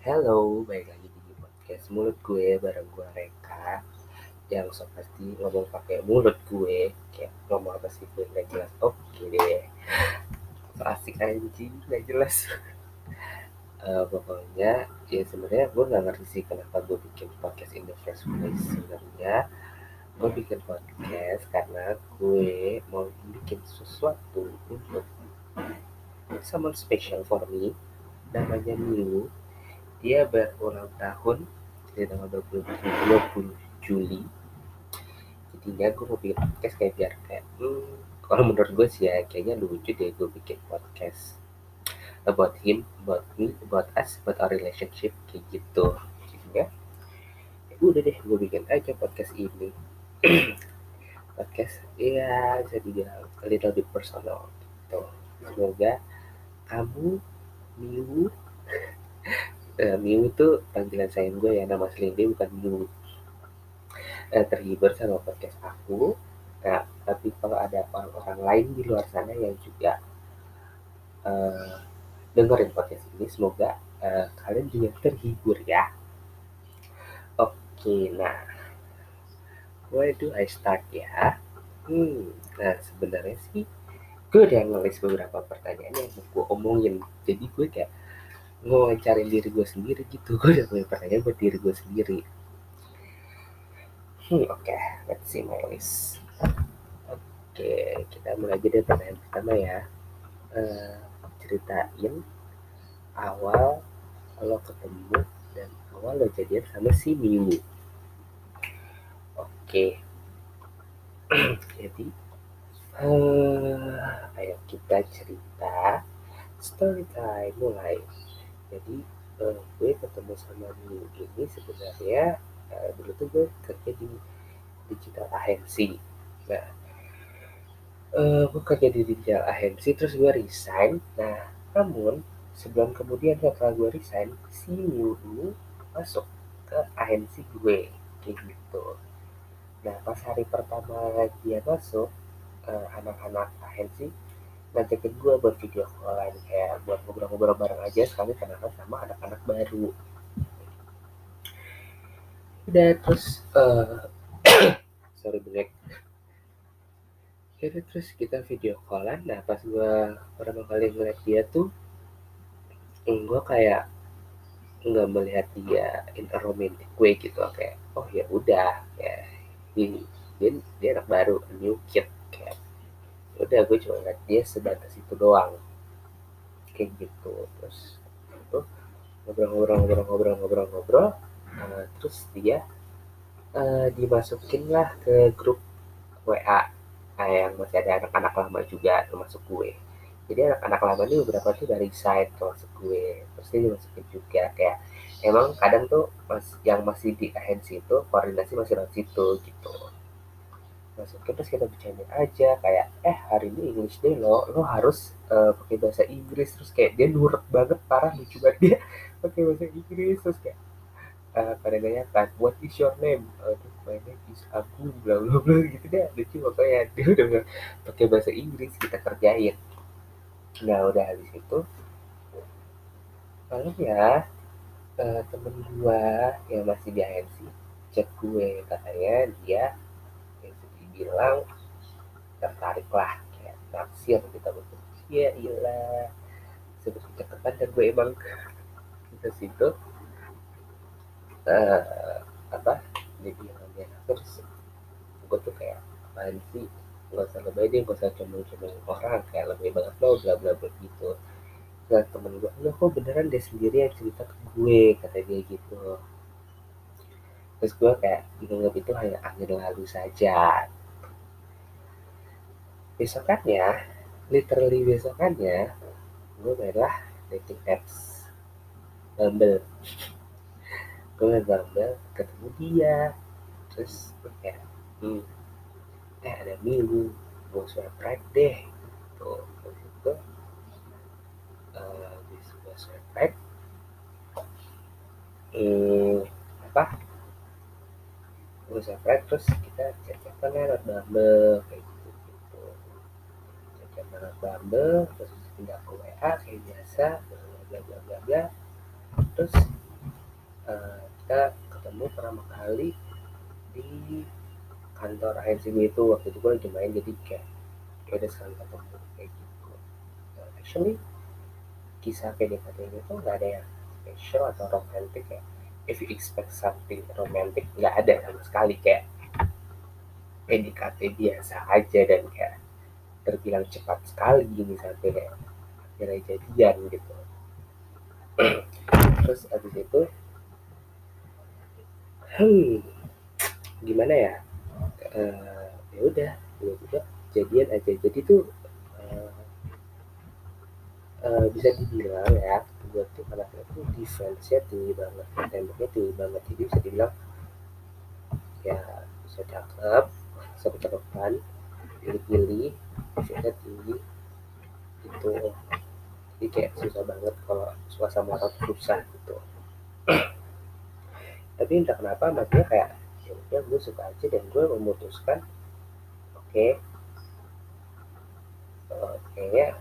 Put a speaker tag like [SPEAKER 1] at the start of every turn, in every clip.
[SPEAKER 1] Halo, balik lagi di podcast mulut gue bareng gue Reka yang so pasti ngomong pakai mulut gue kayak ngomong apa sih gue nggak jelas. Oke deh. So asik anjing nggak jelas. Uh, pokoknya ya sebenarnya gue nggak ngerti sih kenapa gue bikin podcast in the first place sebenarnya. Gue bikin podcast karena gue mau bikin sesuatu untuk someone special for me namanya Milu dia berulang tahun di tanggal 20, 20 Juli. Jadinya gue mau bikin podcast kayak biar kayak hmm, kalau menurut gue sih ya kayaknya lucu deh gue bikin podcast about him, about me, about us, about our relationship kayak gitu. Jadinya ya udah deh gue bikin aja podcast ini. Podcast ya bisa dibilang a little bit personal gitu. Semoga kamu Miu uh, Miu itu panggilan sayang gue ya nama asli dia bukan Miu. Uh, terhibur sama podcast aku nah tapi kalau ada orang-orang lain di luar sana yang juga uh, dengerin podcast ini semoga uh, kalian juga terhibur ya. Oke okay, nah. Where do I start ya? Hmm nah sebenarnya sih gue udah ngelis beberapa pertanyaan yang gue omongin. Jadi gue kayak ngajarin diri gue sendiri gitu. Gue udah punya pertanyaan buat diri gue sendiri. Hmm oke. Okay. let's see my list. Oke okay, kita mulai aja dari pertanyaan pertama ya. Uh, ceritain awal lo ketemu dan awal lo jadian sama si Miu. Oke. Okay. jadi uh, ayo kita cerita story time mulai jadi uh, gue ketemu sama Miu ini sebenarnya uh, dulu tuh gue kerja di digital agency. Nah uh, gue kerja di digital agency terus gue resign. Nah namun sebelum kemudian setelah gue resign si Miu ini masuk ke agensi gue kayak gitu. Nah pas hari pertama dia masuk uh, anak-anak agensi ngajakin gue buat video callan kayak buat ngobrol-ngobrol bareng aja sekali kenalan sama anak-anak baru. Udah terus uh, sorry black. Jadi terus kita video callan. Nah pas gue pertama kali ngeliat dia tuh gue kayak nggak melihat dia in a romantic way gitu kayak oh ya udah ya dia, dia dia anak baru new kid kayak udah gue cuma ngeliat dia sebatas itu doang. Kayak gitu terus itu ngobrol-ngobrol-ngobrol-ngobrol-ngobrol-ngobrol uh, terus dia uh, dimasukin lah ke grup WA uh, yang masih ada anak-anak lama juga termasuk gue. Jadi anak-anak lama ini beberapa tuh dari side termasuk gue. Terus dia dimasukin juga kayak emang kadang tuh yang masih di agensi itu koordinasi masih lewat situ gitu masukin terus kita bercanda aja kayak eh hari ini English Day lo lo harus uh, pakai bahasa Inggris. Terus kayak dia nurut banget parah lucu banget dia pakai bahasa Inggris. Terus kayak uh, pada nanya kan what is your name? Uh, my name is Abu bla bla bla gitu. Deh lucu pokoknya. Dia udah pakai bahasa Inggris kita kerjain. Nah udah habis itu lalu ya uh, temen gua yang masih di agensi chat gue katanya dia bilang tertarik lah kayak naksir kita gitu iya iyalah seperti cakapan dan gue emang. Kita situ uh, apa dia bilangnya terus gue tuh kayak apaan sih? Nggak usah lebay deh nggak usah cemburu-cemburu orang kayak lebih banget lo bla bla bla gitu. Nah temen gue lo kok beneran dia sendiri yang cerita ke gue? Kata dia gitu. Terus gue kayak menganggap itu hanya angin lalu saja besokannya literally besokannya gue mainlah dating apps. Bumble. Gue main Bumble ketemu dia terus kayak hmm, eh ada minggu gue swipe right deh. Tuh itu uh, gue swipe right hmm, apa? Gue swipe right terus kita chat-chatan lewat Bumble kayak lewat Bumble terus pindah ke WA kayak biasa bla bla bla bla terus kita ketemu pertama kali di kantor ANCB itu. Waktu itu gue lagi main jadi kayak ya udah sekarang ketemu kayak gitu. Nah, actually kisah PDKT ini tuh nggak ada yang special atau romantis ya. If you expect something romantic nggak ada sama sekali. Kayak PDKT biasa aja dan kayak terbilang cepat sekali gini sampai kayak akhirnya jadian gitu. Terus abis itu hmm gimana ya? Uh, ya udah tiba-tiba jadian aja. Jadi tuh uh, uh, bisa dibilang ya gue tuh anaknya tuh defense-nya tinggi banget temboknya tinggi banget. Jadi bisa dibilang ya bisa cakep bisa cakapan pilih-pilih defense tinggi itu jadi kayak susah banget kalau suasana orang susah gitu. Tapi entah kenapa maksudnya kayak ya gue suka aja dan gue memutuskan oke okay, uh, kayaknya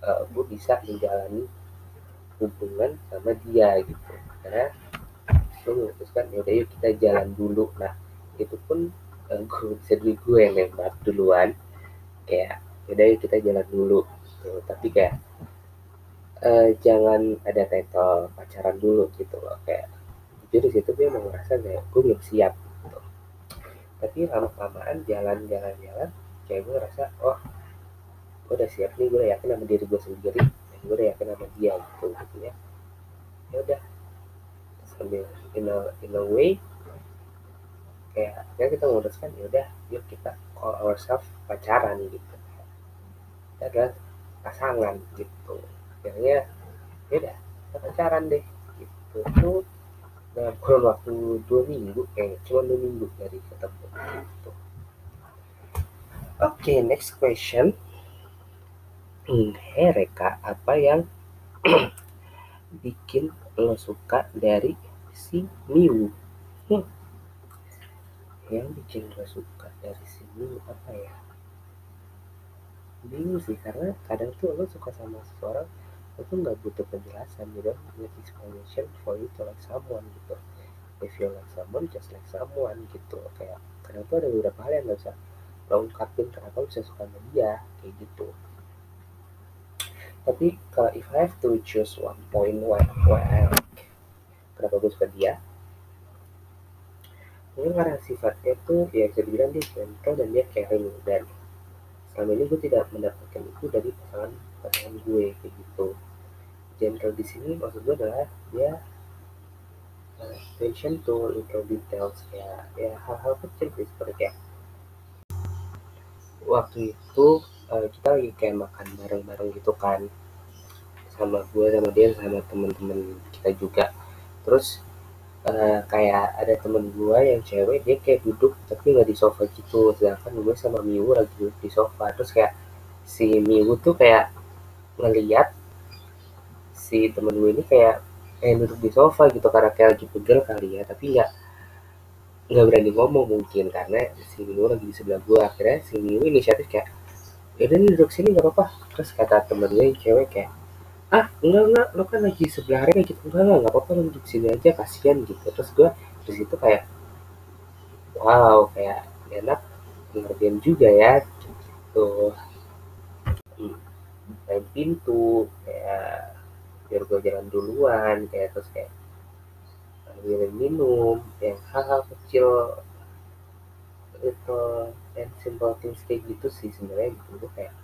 [SPEAKER 1] uh, gue bisa menjalani hubungan sama dia gitu. Karena gue memutuskan ya udah yuk kita jalan dulu. Nah itu pun gue dulu gue yang nembak duluan. Kayak yaudah yuk kita jalan dulu gitu. tapi kayak uh, jangan ada title pacaran dulu gitu loh kayak. Jujur di situ gue emang ngerasa kayak gue belum siap tapi lama kelamaan jalan jalan jalan kayak gue ngerasa oh gue udah siap nih gue udah yakin sama diri gue sendiri dan gue udah yakin sama dia gitu gitu ya. Ya udah. Sambil in a, in a way kayak ya kita memutuskan ya udah yuk kita call ourselves pacaran gitu. Kita adalah pasangan gitu. Akhirnya ya udah kita pacaran deh gitu. Tuh dalam kurun waktu dua minggu eh cuma dua minggu dari ketemu gitu. oke okay, next question. Hmm, hey Reka apa yang bikin lo suka dari si Miu? Hmm. Yang bikin lo suka dari si Miu apa ya? Bingung sih karena kadang tuh lo suka sama seseorang itu nggak butuh penjelasan you don't need explanation for you to like someone gitu. If you like someone just like someone gitu. Kayak kenapa ada beberapa hal yang nggak bisa lo ungkapin kenapa bisa suka sama dia kayak gitu. Tapi kalau if I have to choose one point why why I like kenapa gue suka dia mungkin karena sifatnya tuh ya bisa dibilang dia gentle dan dia caring. Dan selama ini gue tidak mendapatkan itu dari pasangan pasangan gue kayak gitu. Gentle di sini maksud gue adalah dia uh, attention to little details ya. Ya hal-hal kecil sih seperti kayak waktu itu uh, kita lagi kayak makan bareng-bareng gitu kan. Sama gue sama dia sama temen-temen kita juga. Terus uh, kayak ada temen gue yang cewek dia kayak duduk tapi nggak di sofa gitu. Sedangkan gue sama Miu lagi duduk di sofa. Terus kayak si Miu tuh kayak ngeliat si temen gue ini kayak kayak duduk di sofa gitu. Karena kayak lagi pegel kali ya tapi nggak nggak berani ngomong mungkin. Karena si Miu lagi di sebelah gue akhirnya si Miu inisiatif kayak yaudah nih duduk sini nggak apa-apa. Terus kata temen gue yang cewek kayak ah enggak enggak lo kan lagi sebelah kayak gitu. Enggak enggak nggak apa-apa lo duduk sini aja kasihan gitu. Terus gue terus itu kayak wow kayak enak ngertiin juga ya gitu. Main pintu kayak biar gue jalan duluan kayak terus kayak ambilin minum yang hal-hal kecil itu and simple things kayak gitu sih sebenarnya. Gitu gue kayak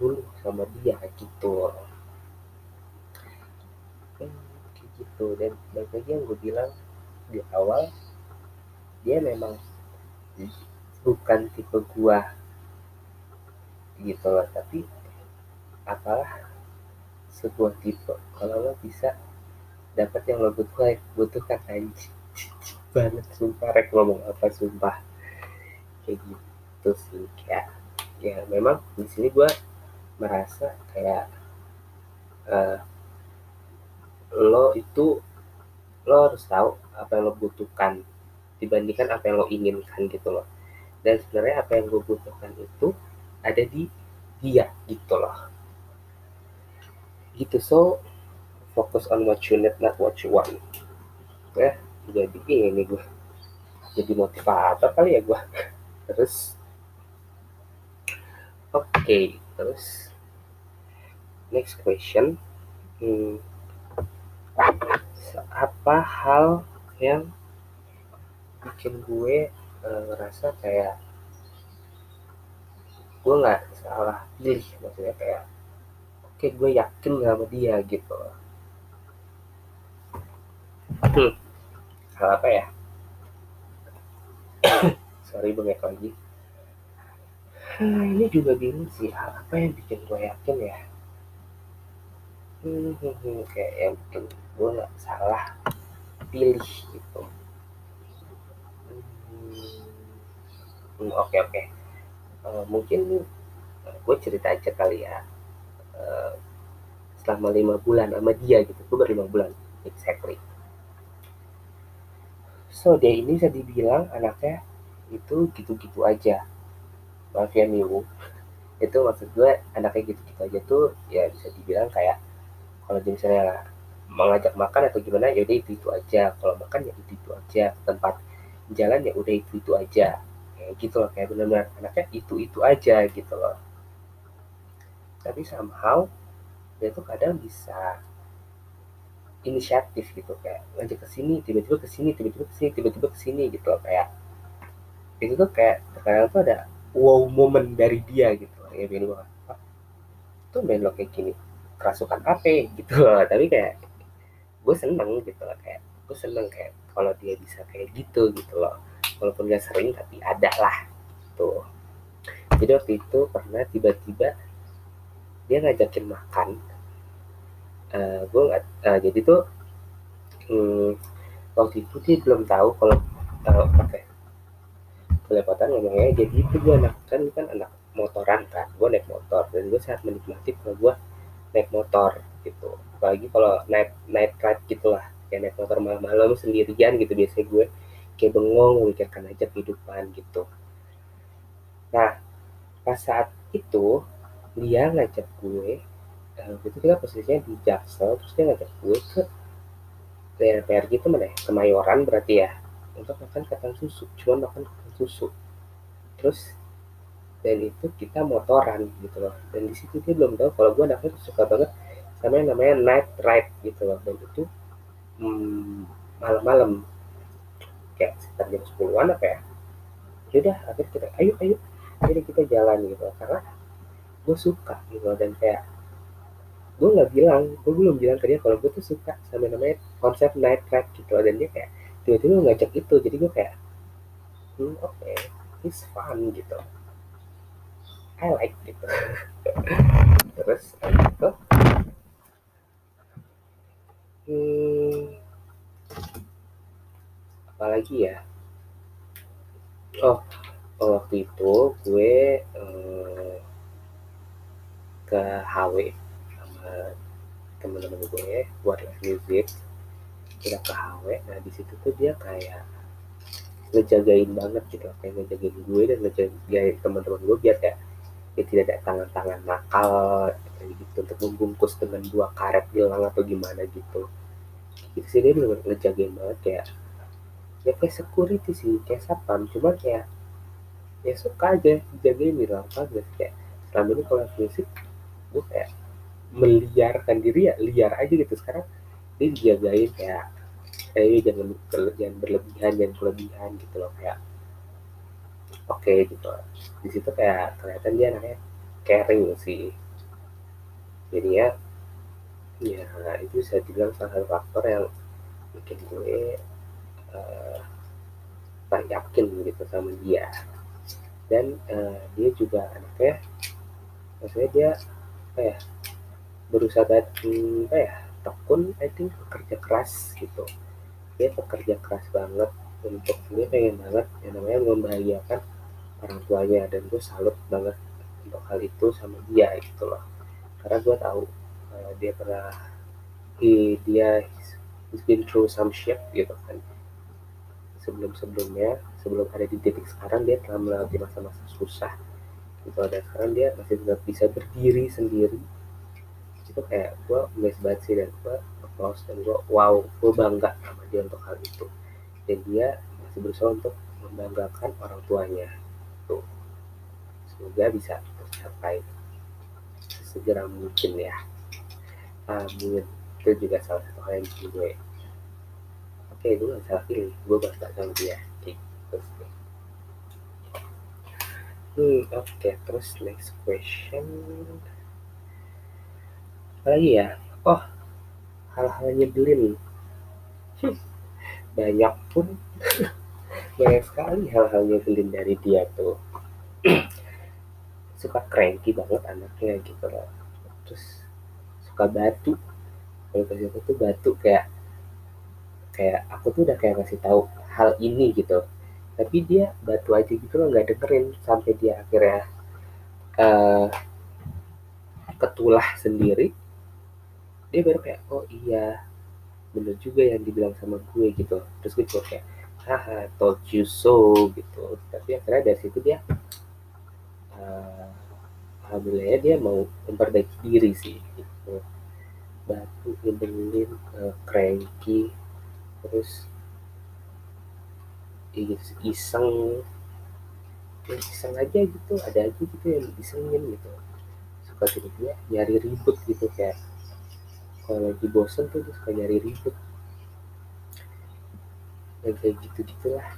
[SPEAKER 1] dulu sama dia gitu kayak gitu. Dan balik lagi yang gue bilang di awal dia memang bukan tipe gua gitu loh. Tapi apalah sebuah tipe. Kalau lo bisa dapat yang lo butuh butuhkan anjing. Banget sumpah rek ngomong apa sumpah. Kayak gitu sih kayak ya memang di sini gue merasa kayak uh, lo itu lo harus tahu apa yang lo butuhkan dibandingkan apa yang lo inginkan gitu loh. Dan sebenarnya apa yang gue butuhkan itu ada di dia gitu loh. Gitu so focus on what you need not what you want. Ya jadi ini gue jadi motivator kali ya gue. Terus oke okay, terus next question. Hmm, apa hal yang bikin gue uh, ngerasa kayak gue nggak salah pilih maksudnya kayak oke okay, gue yakin sama dia gitu. Hmm. hal apa ya? Sorry bengek lagi nah, ini juga bingung sih hal apa yang bikin gue yakin ya? Hmm, hmm, hmm, kayak yang bikin gue salah pilih gitu. Hmm, oke oke. Okay. uh, mungkin uh, gue cerita aja kali ya. Uh, selama lima bulan sama dia gitu gue berlima bulan exactly. So dia ini bisa dibilang anaknya itu gitu-gitu aja. Maaf ya Miu. Itu maksud gue anaknya gitu-gitu aja tuh ya bisa dibilang kayak kalau misalnya mengajak makan atau gimana ya udah itu itu aja. Kalau makan ya itu itu aja. Tempat jalan ya udah itu itu aja. Kayak gitu loh kayak benar-benar anaknya itu itu aja gitu loh. Tapi somehow dia tuh kadang bisa inisiatif gitu kayak ngajak ke sini tiba-tiba ke sini tiba-tiba ke sini tiba-tiba ke sini gitu loh kayak itu tuh kayak terkadang tuh ada wow moment dari dia gitu loh ya banget tuh main lo kayak gini kerasukan apa gitu loh. Tapi kayak gue seneng gitu loh kayak gue seneng kayak kalau dia bisa kayak gitu gitu loh. Walaupun gak sering tapi ada lah tuh jadi waktu itu pernah tiba-tiba dia ngajakin makan. Uh, eh, gue nggak uh, jadi tuh hmm, waktu itu dia belum tahu kalau uh, pakai kelepatan ngomongnya jadi itu gue anak kan kan anak motoran kan gue naik motor dan gue sangat menikmati kalau gue naik motor gitu apalagi kalau naik naik ride gitulah. Kayak naik motor malam-malam sendirian gitu biasanya gue. Kayak bengong memikirkan aja kehidupan gitu. Nah pas saat itu dia ngajak gue uh, itu kita posisinya di Jaksel terus dia ngajak gue ke DPR gitu mana ya? Kemayoran berarti ya. Untuk makan kacang susu cuma makan kacang susu. Terus dan itu kita motoran gitu loh. Dan di situ dia belum tahu kalau gue anaknya suka banget sama yang namanya night ride gitu loh. Dan itu hmm, malam-malam. Kayak sekitar jam 10-an apa ya? Yaudah akhirnya kita ayo ayo. Jadi kita jalan gitu karena gue suka gitu dan kayak gue nggak bilang gue belum bilang ke dia kalau gue tuh suka sama namanya konsep night ride gitu dan dia kayak tiba-tiba ngajak itu. Jadi gue kayak hmm oke okay, it's fun gitu. I like gitu apalagi ya? Oh, oh waktu itu gue eh, ke HW temen-temen gue buat live music. Kita ke HW nah di situ tuh dia kayak ngejagain banget gitu kayak ngejagain gue dan ngejagain teman-teman gue biar kayak ya tidak ada tangan-tangan nakal gitu untuk membungkus dengan dua karet bilang atau gimana gitu. Itu sih dia ngejagain banget kayak ya kayak security sih kayak satpam. Cuma kayak ya suka aja dijagain bilang apa gitu. Kayak selama ini kalau musik gue kayak meliarkan diri ya liar aja gitu. Sekarang dia dijagain kayak kayak jangan jangan berlebihan jangan kelebihan gitu loh. Kayak oke okay, gitu. Di situ kayak ternyata dia anaknya caring sih. Jadi ya ya itu bisa dibilang salah satu faktor yang bikin gue uh, yakin gitu sama dia. Dan uh, dia juga anaknya maksudnya dia apa ya berusaha banget apa ya tekun I think bekerja keras gitu. Dia bekerja keras banget untuk dia pengen banget yang namanya membahagiakan orang tuanya. Dan gue salut banget untuk hal itu sama dia gitu loh. Karena gue tahu uh, dia pernah he, dia he's been through some shit gitu kan sebelum sebelumnya sebelum ada di titik sekarang dia telah melewati masa-masa susah. Gitu dan sekarang dia masih tetap bisa berdiri sendiri. Itu kayak gue amazed banget sih dan gue applause dan gue wow gue bangga sama dia untuk hal itu. Dan dia masih berusaha untuk membanggakan orang tuanya. Tuh semoga bisa tercapai segera mungkin ya. Amin. Itu juga salah satu hal yang gue oke okay, gue salah pilih. Gue bangga sama dia. Gitu sih hmm oke okay. terus next question. Apa lagi ya? Oh hal-hal nyebelin. Hmm, banyak pun. Banyak sekali hal-hal nyebelin dari dia tuh. Suka cranky banget anaknya gitu loh. Terus suka batu. Kalau aku tuh batu kayak kayak aku tuh udah kayak ngasih tahu hal ini gitu. Tapi dia batu aja gitu loh nggak dengerin sampai dia akhirnya uh, ketulah sendiri. Dia baru kayak oh iya bener juga yang dibilang sama gue gitu. Terus gue cuma kayak haha told you so gitu. Tapi akhirnya dari situ dia uh, alhamdulillah dia mau memperbaiki diri sih gitu. Batu nyebelin uh, cranky terus iseng. Ya iseng aja gitu ada aja gitu yang isengin gitu. Suka gitu dia nyari ribut gitu kayak kalau lagi bosen tuh suka nyari ribut. Dan kayak gitu. Gitulah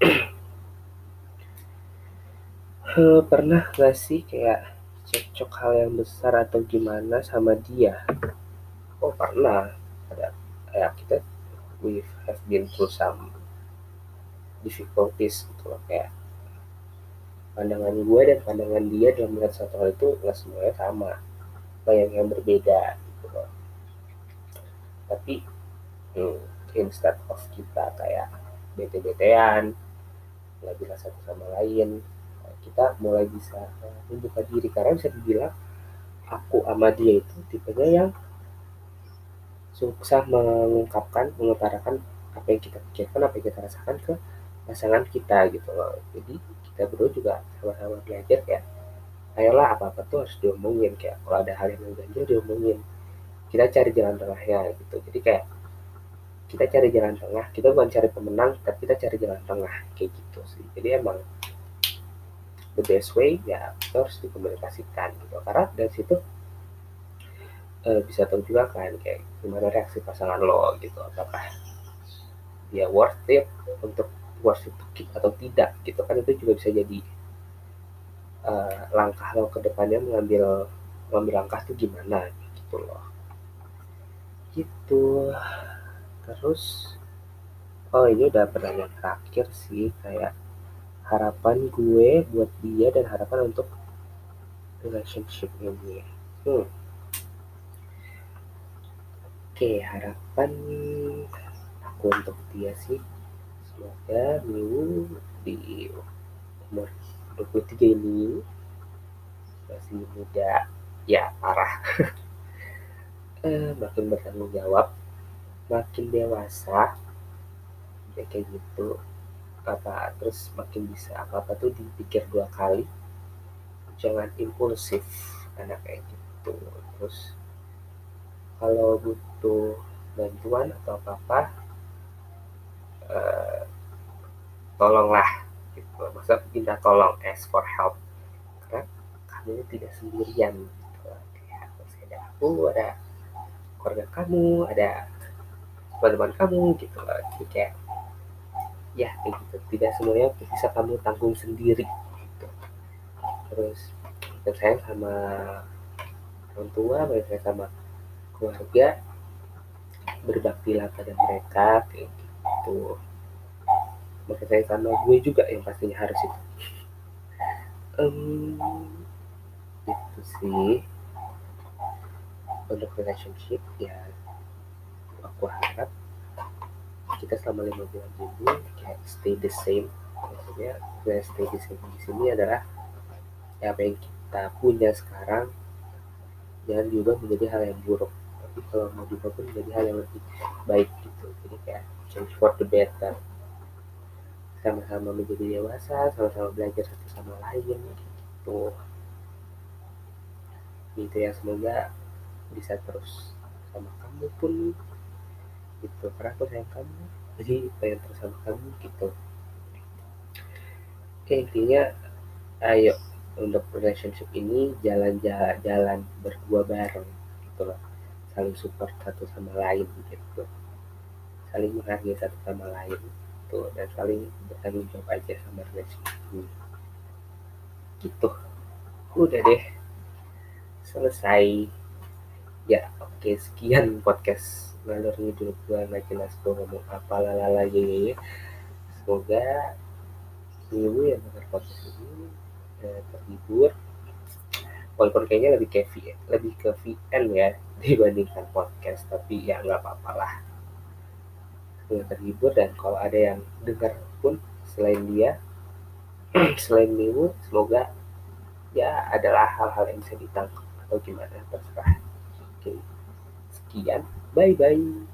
[SPEAKER 1] gitu pernah gak sih kayak cekcok hal yang besar atau gimana sama dia? Oh pernah ada ya kita we have been through some difficulties gitu loh kayak pandangan gue dan pandangan dia dalam melihat satu hal itu nggak semuanya sama banyak yang berbeda gitu loh. Tapi hmm, instead of kita kayak bete-betean nggak bisa satu sama lain kita mulai bisa membuka diri. Karena bisa dibilang aku sama dia itu tipenya yang susah mengungkapkan mengutarakan apa yang kita pikirkan apa yang kita rasakan ke pasangan kita gitu loh. Jadi kita berdua juga sama-sama belajar kayak ayolah apa-apa tuh harus diomongin. Kayak kalau ada hal yang mengganjil diomongin. Kita cari jalan tengahnya gitu. Jadi kayak kita cari jalan tengah. Kita bukan cari pemenang tapi kita cari jalan tengah. Kayak gitu sih. Jadi emang the best way ya kita harus dikomunikasikan gitu. Karena dari situ uh, bisa tahu juga kan kayak gimana reaksi pasangan lo gitu? Apakah dia worth it untuk worth it to keep atau tidak gitu? Kan itu juga bisa jadi uh, langkah lo ke depannya mengambil mengambil langkah tuh gimana gitu loh. Gitu. Terus oh ini udah pertanyaan terakhir sih kayak harapan gue buat dia dan harapan untuk relationship ini hmm. Oke harapan aku untuk dia sih semoga Miu di umur 23 ini masih muda. Ya parah. Eh, makin bertanggung jawab makin dewasa ya kayak gitu. Apa terus makin bisa apa apa tuh dipikir dua kali. Jangan impulsif anak kayak gitu. Terus kalau butuh bantuan atau apa apa eh, tolonglah gitu. Maksud minta tolong ask for help. Karena kamu tidak sendirian gitu. Masih ada aku ada keluarga kamu ada teman-teman kamu gitu loh jadi kayak ya kayak gitu. Tidak semuanya bisa kamu tanggung sendiri gitu. terus saya sama orang tua saya sama keluarga berbaktilah pada mereka kayak gitu. Saya sama gue juga yang pastinya harus itu. Um, itu sih. Untuk relationship ya aku harap kita selama lima bulan ini kayak stay the same. Maksudnya yang stay the same di sini adalah ya apa yang kita punya sekarang jangan diubah menjadi hal yang buruk kalau mau diubah pun menjadi hal yang lebih baik gitu. Jadi kayak change for the better. Sama-sama menjadi dewasa sama-sama belajar satu sama lain gitu. Gitu ya semoga bisa terus sama kamu pun gitu. Karena aku sayang kamu jadi pengen terus sama kamu gitu. Oke intinya ayo untuk relationship ini jalan-jalan jalan berdua bareng gitu loh saling support satu sama lain gitu. Saling menghargai satu sama lain tuh dan saling bertanggung jawab aja sama relationship ini gitu. Udah deh. Selesai. Ya oke sekian podcast ngalur ngidul gue nggak jelas gue ngomong apa lalala ya semoga ibu yang dengar podcast ini eh, terhibur. Walaupun kayaknya lebih ke V, lebih ke VN ya dibandingkan podcast tapi ya nggak apa-apa lah. Terhibur dan kalau ada yang dengar pun selain dia selain ibu semoga ya adalah hal-hal yang bisa ditangkap atau gimana terserah. Oke sekian. Bye bye